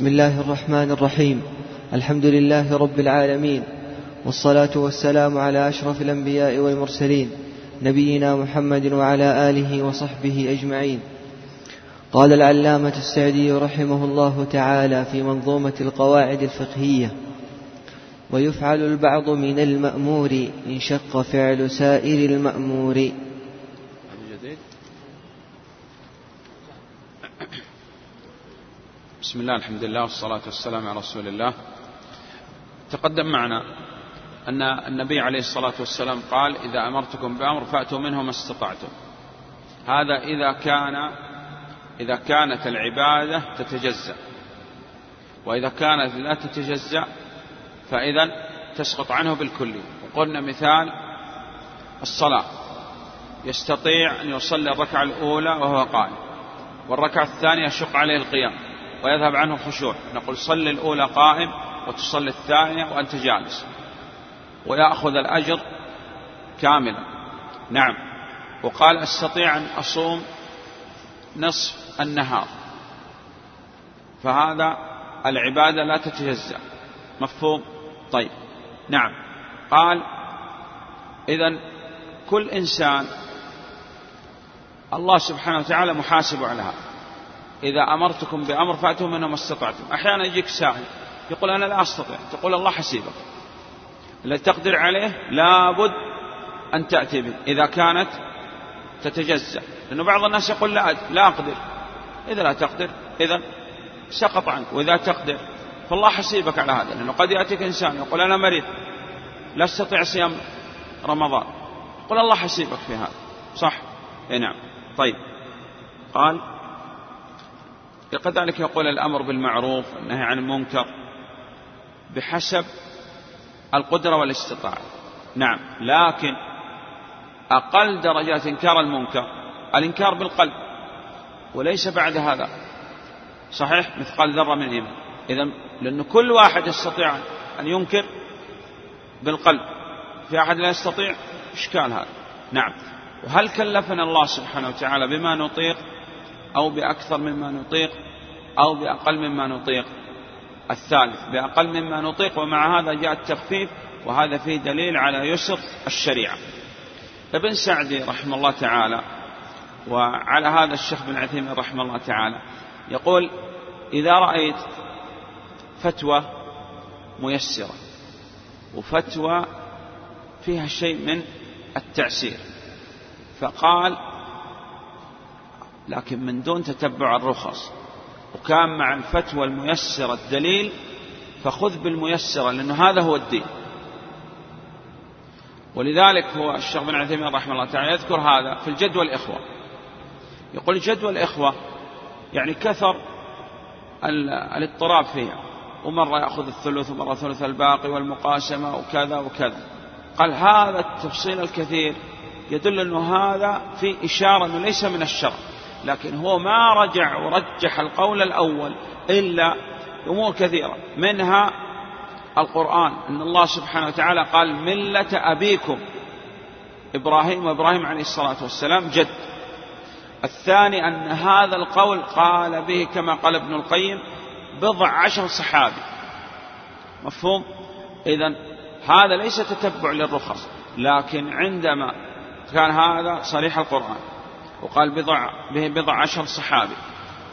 بسم الله الرحمن الرحيم. الحمد لله رب العالمين. والصلاة والسلام على أشرف الأنبياء والمرسلين نبينا محمد وعلى آله وصحبه أجمعين. قال العلامة السعدي رحمه الله تعالى في منظومة القواعد الفقهية ويفعل البعض من المأمور إن شق فعل سائر المأمور. بسم الله الحمد لله والصلاة والسلام على رسول الله. تقدم معنا أن النبي عليه الصلاة والسلام قال إذا أمرتكم بأمر فأتوا منه ما استطعتم. هذا إذا كان إذا كانت العبادة تتجزأ. وإذا كانت لا تتجزأ فإذا تسقط عنه بالكلية وقلنا مثال الصلاة. يستطيع أن يصلي الركعة الأولى وهو قائم والركعة الثانية يشق عليه القيام. ويذهب عنه الخشوع نقول صل الأولى قائم وتصلي الثانية وأنت جالس. ويأخذ الأجر كاملا. نعم. وقال أستطيع أن أصوم نصف النهار. فهذا العبادة لا تتجزأ. مفهوم؟ طيب. نعم. قال إذا كل إنسان الله سبحانه وتعالى محاسب على هذا. إذا أمرتكم بأمر فأتوا منه ما استطعتم. أحيانا يجيك سائل يقول أنا لا أستطيع. تقول الله حسيبك. الذي تقدر عليه لابد أن تأتي به. إذا كانت تتجزأ. لأنه بعض الناس يقول لا لا أقدر. إذا لا تقدر إذا سقط عنك. وإذا تقدر فالله حسيبك على هذا. لأنه قد يأتيك إنسان يقول أنا مريض. لا أستطيع صيام رمضان. قل الله حسيبك في هذا. صح؟ اي نعم. طيب. قال كذلك يقول الأمر بالمعروف والنهي عن المنكر بحسب القدرة والاستطاعة. نعم لكن أقل درجات إنكار المنكر الإنكار بالقلب وليس بعد هذا. صحيح مثقال ذرة من إيمان إذا لأن كل واحد يستطيع أن ينكر بالقلب في أحد لا يستطيع؟ إشكال هذا. نعم. وهل كلفنا الله سبحانه وتعالى بما نطيق أو بأكثر مما نطيق أو بأقل مما نطيق. الثالث بأقل مما نطيق ومع هذا جاء التخفيف وهذا فيه دليل على يسر الشريعة. ابن سعدي رحمه الله تعالى وعلى هذا الشيخ بن عثيمين رحمه الله تعالى يقول إذا رأيت فتوى ميسرة وفتوى فيها شيء من التعسير فقال لكن من دون تتبع الرخص. وكان مع الفتوى الميسرة الدليل فخذ بالميسرة لأنه هذا هو الدين. ولذلك هو الشيخ بن عثيمين رحمه الله تعالى يذكر هذا في الجدوى الإخوة. يقول جدوى الإخوة يعني كثر الاضطراب فيها. ومرة يأخذ الثلث ومرة ثلث الباقي والمقاسمة وكذا وكذا. قال هذا التفصيل الكثير يدل أنه هذا في إشارة أنه ليس من الشرع. لكن هو ما رجع ورجح القول الأول إلا أمور كثيرة. منها القرآن. أن الله سبحانه وتعالى قال ملة أبيكم. إبراهيم وإبراهيم عليه الصلاة والسلام جد. الثاني أن هذا القول قال به كما قال ابن القيم بضع عشر صحابي. مفهوم؟ إذا هذا ليس تتبع للرخص لكن عندما كان هذا صريح القرآن. وقال بضع به بضع عشر صحابي.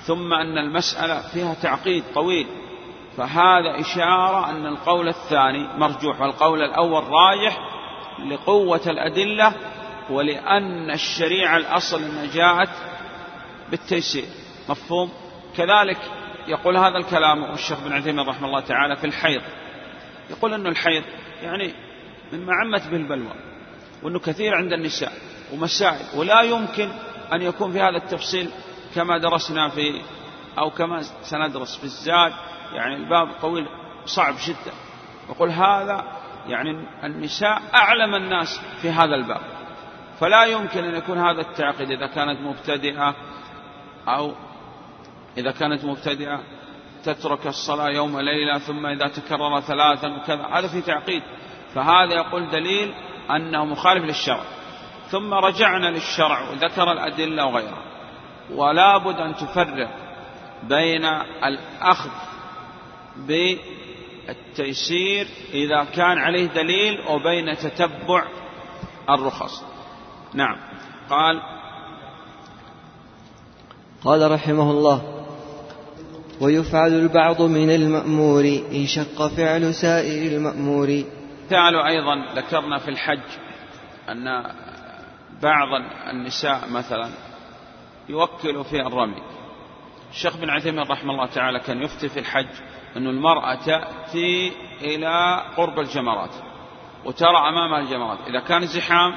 ثم أن المسألة فيها تعقيد طويل. فهذا إشارة أن القول الثاني مرجوح والقول الأول راجح لقوة الأدلة ولأن الشريعة الأصل أنها جاءت بالتيسير. مفهوم؟ كذلك يقول هذا الكلام الشيخ بن عثيمين رحمه الله تعالى في الحيض. يقول أن الحيض يعني مما عمت به البلوى وأنه كثير عند النساء ومسائل ولا يمكن أن يكون في هذا التفصيل كما درسنا في أو كما سندرس في الزاد يعني الباب طويل صعب جدا. يقول هذا يعني النساء أعلم الناس في هذا الباب. فلا يمكن أن يكون هذا التعقيد إذا كانت مبتدئة أو إذا كانت مبتدئة تترك الصلاة يوم ليلة ثم إذا تكرر ثلاثا وكذا. هذا في تعقيد. فهذا يقول دليل أنه مخالف للشرع. ثم رجعنا للشرع وذكر الأدلة وغيرها. ولا بد أن تفرق بين الأخذ بالتيسير إذا كان عليه دليل وبين تتبع الرخص. نعم. قال قال رحمه الله ويفعل البعض من المأمور إن شق فعل سائر المأمور. تعالوا أيضا ذكرنا في الحج أن بعض النساء مثلا يوكل في الرمي. الشيخ بن عثيمين رحمه الله تعالى كان يفتي في الحج أن المرأة تأتي إلى قرب الجمرات وترى أمامها الجمرات. إذا كان زحام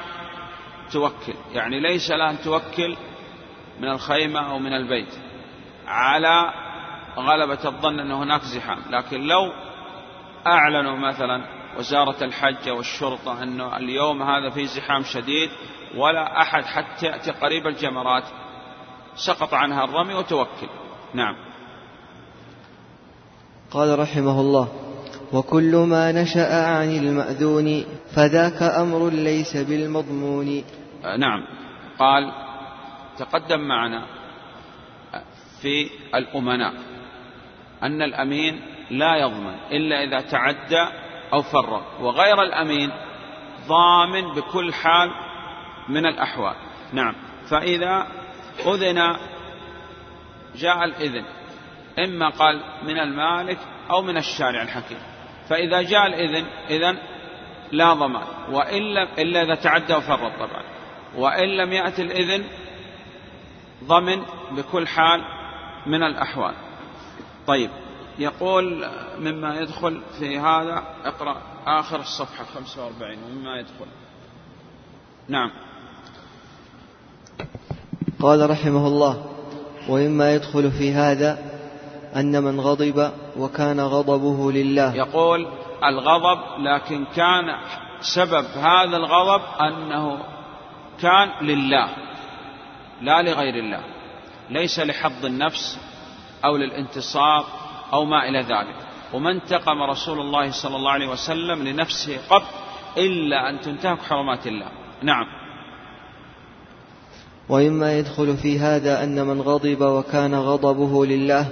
توكل يعني ليس لها أن توكل من الخيمة أو من البيت على غلبة الظن أن هناك زحام. لكن لو أعلنوا مثلا وزارة الحج والشرطة أنه اليوم هذا في زحام شديد ولا أحد حتى يأتي قريب الجمرات. سقط عنها الرمي وتوكل. نعم. قال رحمه الله وكل ما نشأ عن المأذون فذاك أمر ليس بالمضمون. نعم. قال تقدم معنا في الأمناء أن الأمين لا يضمن إلا إذا تعدى أو فرط وغير الأمين ضامن بكل حال من الأحوال. نعم. فإذا أذن جاء الإذن. إما قال من المالك أو من الشارع الحكيم. فإذا جاء الإذن إذن لا ضمان. وإلا إلا إذا تعدى وفرط طبعا وإن لم يأتي الإذن ضمن بكل حال من الأحوال. طيب. يقول مما يدخل في هذا اقرأ آخر الصفحة 45 ومما يدخل. نعم. قال رحمه الله ومما يدخل في هذا أن من غضب وكان غضبه لله. يقول الغضب لكن كان سبب هذا الغضب أنه كان لله لا لغير الله ليس لحظ النفس أو للانتصار أو ما إلى ذلك. وما انتقم رسول الله صلى الله عليه وسلم لنفسه قط إلا أن تنتهك حرمات الله. نعم. ومما يدخل في هذا أن من غضب وكان غضبه لله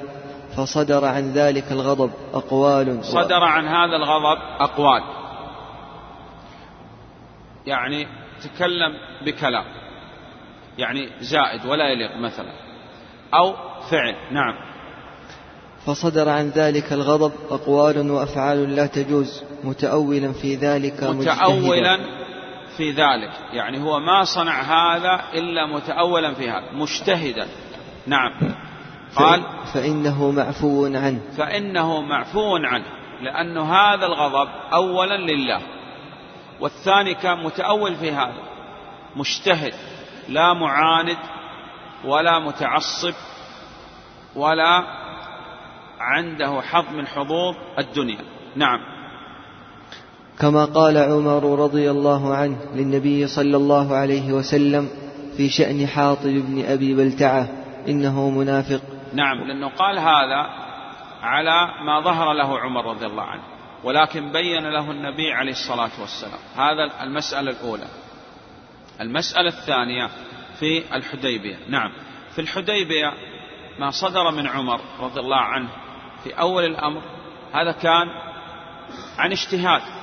فصدر عن ذلك الغضب أقوال صدر عن هذا الغضب أقوال. يعني تكلم بكلام. يعني زائد ولا يليق مثلا. أو فعل. نعم. فصدر عن ذلك الغضب أقوال وأفعال لا تجوز. متأولا في ذلك متأولا في ذلك. يعني هو ما صنع هذا إلا متأولا في هذا مجتهدا. نعم. قال فإنه معفو عنه. فإنه معفو عنه لأن هذا الغضب أولا لله والثاني كان متأول في هذا مجتهد لا معاند ولا متعصب ولا عنده حظ من حظوظ الدنيا. نعم. كما قال عمر رضي الله عنه للنبي صلى الله عليه وسلم في شأن حاطب بن أبي بلتعة إنه منافق. نعم لأنه قال هذا على ما ظهر له عمر رضي الله عنه ولكن بين له النبي عليه الصلاة والسلام. هذا المسألة الأولى. المسألة الثانية في الحديبية. نعم في الحديبية ما صدر من عمر رضي الله عنه في أول الأمر هذا كان عن اجتهاد.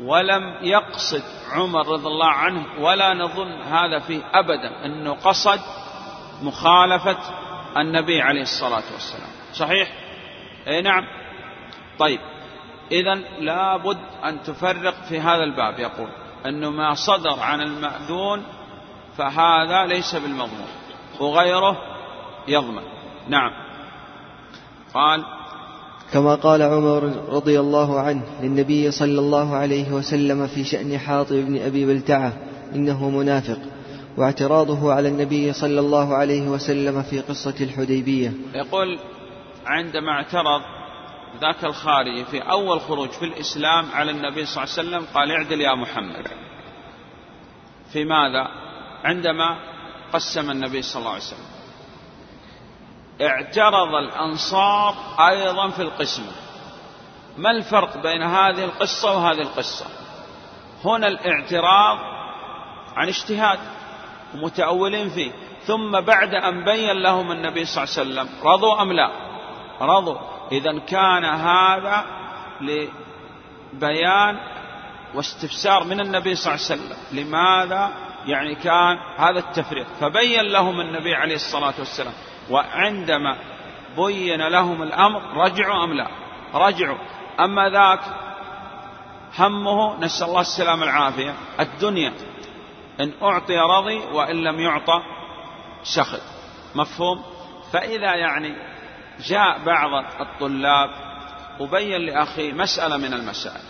ولم يقصد عمر رضي الله عنه ولا نظن هذا فيه أبدا أنه قصد مخالفة النبي عليه الصلاة والسلام. صحيح؟ أي نعم. طيب إذا لابد أن تفرق في هذا الباب. يقول أنه ما صدر عن المأذون فهذا ليس بالمضمون وغيره يضمن. نعم. قال كما قال عمر رضي الله عنه للنبي صلى الله عليه وسلم في شأن حاطب بن أبي بلتعة إنه منافق واعتراضه على النبي صلى الله عليه وسلم في قصة الحديبية. يقول عندما اعترض ذاك الخارجي في أول خروج في الإسلام على النبي صلى الله عليه وسلم قال اعدل يا محمد. في ماذا؟ عندما قسم النبي صلى الله عليه وسلم. اعترض الأنصار أيضا في القسمة ما الفرق بين هذه القصة وهذه القصة؟ هنا الاعتراض عن اجتهاد ومتأولين فيه. ثم بعد أن بين لهم النبي صلى الله عليه وسلم رضوا أم لا؟ رضوا. إذا كان هذا لبيان واستفسار من النبي صلى الله عليه وسلم. لماذا؟ يعني كان هذا التفريق. فبين لهم النبي عليه الصلاة والسلام. وعندما بين لهم الأمر رجعوا أم لا؟ رجعوا. أما ذاك همه نسأل الله السلامة العافية الدنيا. إن أعطي رضي وإن لم يعطى سخط. مفهوم؟ فإذا يعني جاء بعض الطلاب وبين لأخيه مسألة من المسائل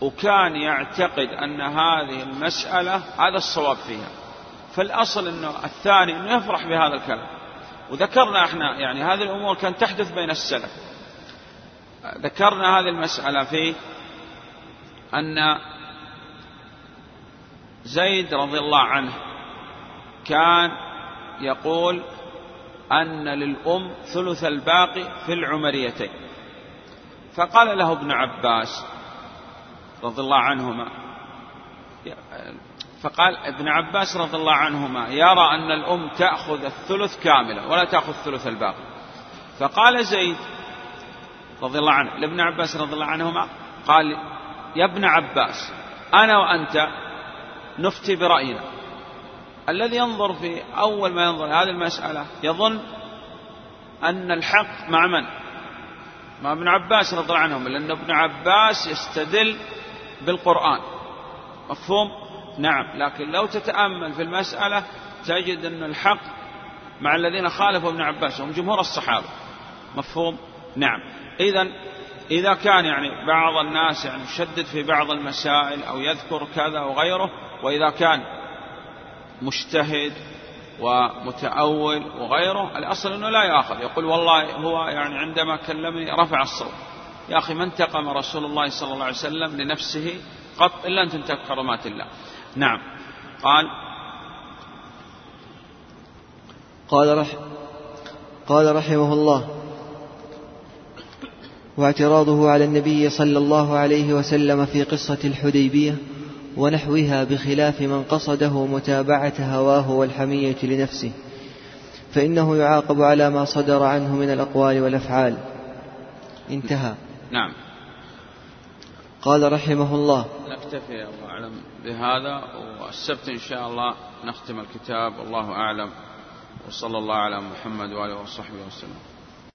وكان يعتقد أن هذه المسألة هذا الصواب فيها. فالأصل أنه الثاني أنه يفرح بهذا الكلام. وذكرنا إحنا يعني هذه الأمور كانت تحدث بين السلف. ذكرنا هذه المسألة في أن زيد رضي الله عنه كان يقول أن للأم ثلث الباقي في العمريتين. فقال له ابن عباس رضي الله عنهما فقال ابن عباس رضي الله عنهما يرى أن الأم تأخذ الثلث كاملا ولا تأخذ ثلث الباقي فقال زيد رضي الله عنه لابن عباس رضي الله عنهما قال يا ابن عباس أنا وأنت نفتي برأينا الذي ينظر في أول ما ينظر هذه المسألة يظن أن الحق مع من؟ مع ابن عباس رضي الله عنهم لأن ابن عباس يستدل بالقرآن مفهوم؟ نعم. لكن لو تتأمل في المسألة تجد أن الحق مع الذين خالفوا ابن عباس هم جمهور الصحابة. مفهوم؟ نعم. إذا إذا كان يعني بعض الناس يعني يشدد في بعض المسائل أو يذكر كذا وغيره وإذا كان مجتهد ومتأول وغيره الأصل أنه لا يأخذ. يقول والله هو يعني عندما كلمني رفع الصوت. يا أخي ما انتقم رسول الله صلى الله عليه وسلم لنفسه قط إلا أن تنتهك حرمات الله. نعم. قال. قال رح قال رحمه الله. واعتراضه على النبي صلى الله عليه وسلم في قصة الحديبية ونحوها بخلاف من قصده متابعة هواه والحمية لنفسه. فإنه يعاقب على ما صدر عنه من الأقوال والأفعال. انتهى. نعم. قال رحمه الله. نكتفي الله أعلم بهذا والسبت إن شاء الله نختم الكتاب والله أعلم. وصلى الله على محمد وآله وصحبه وسلم.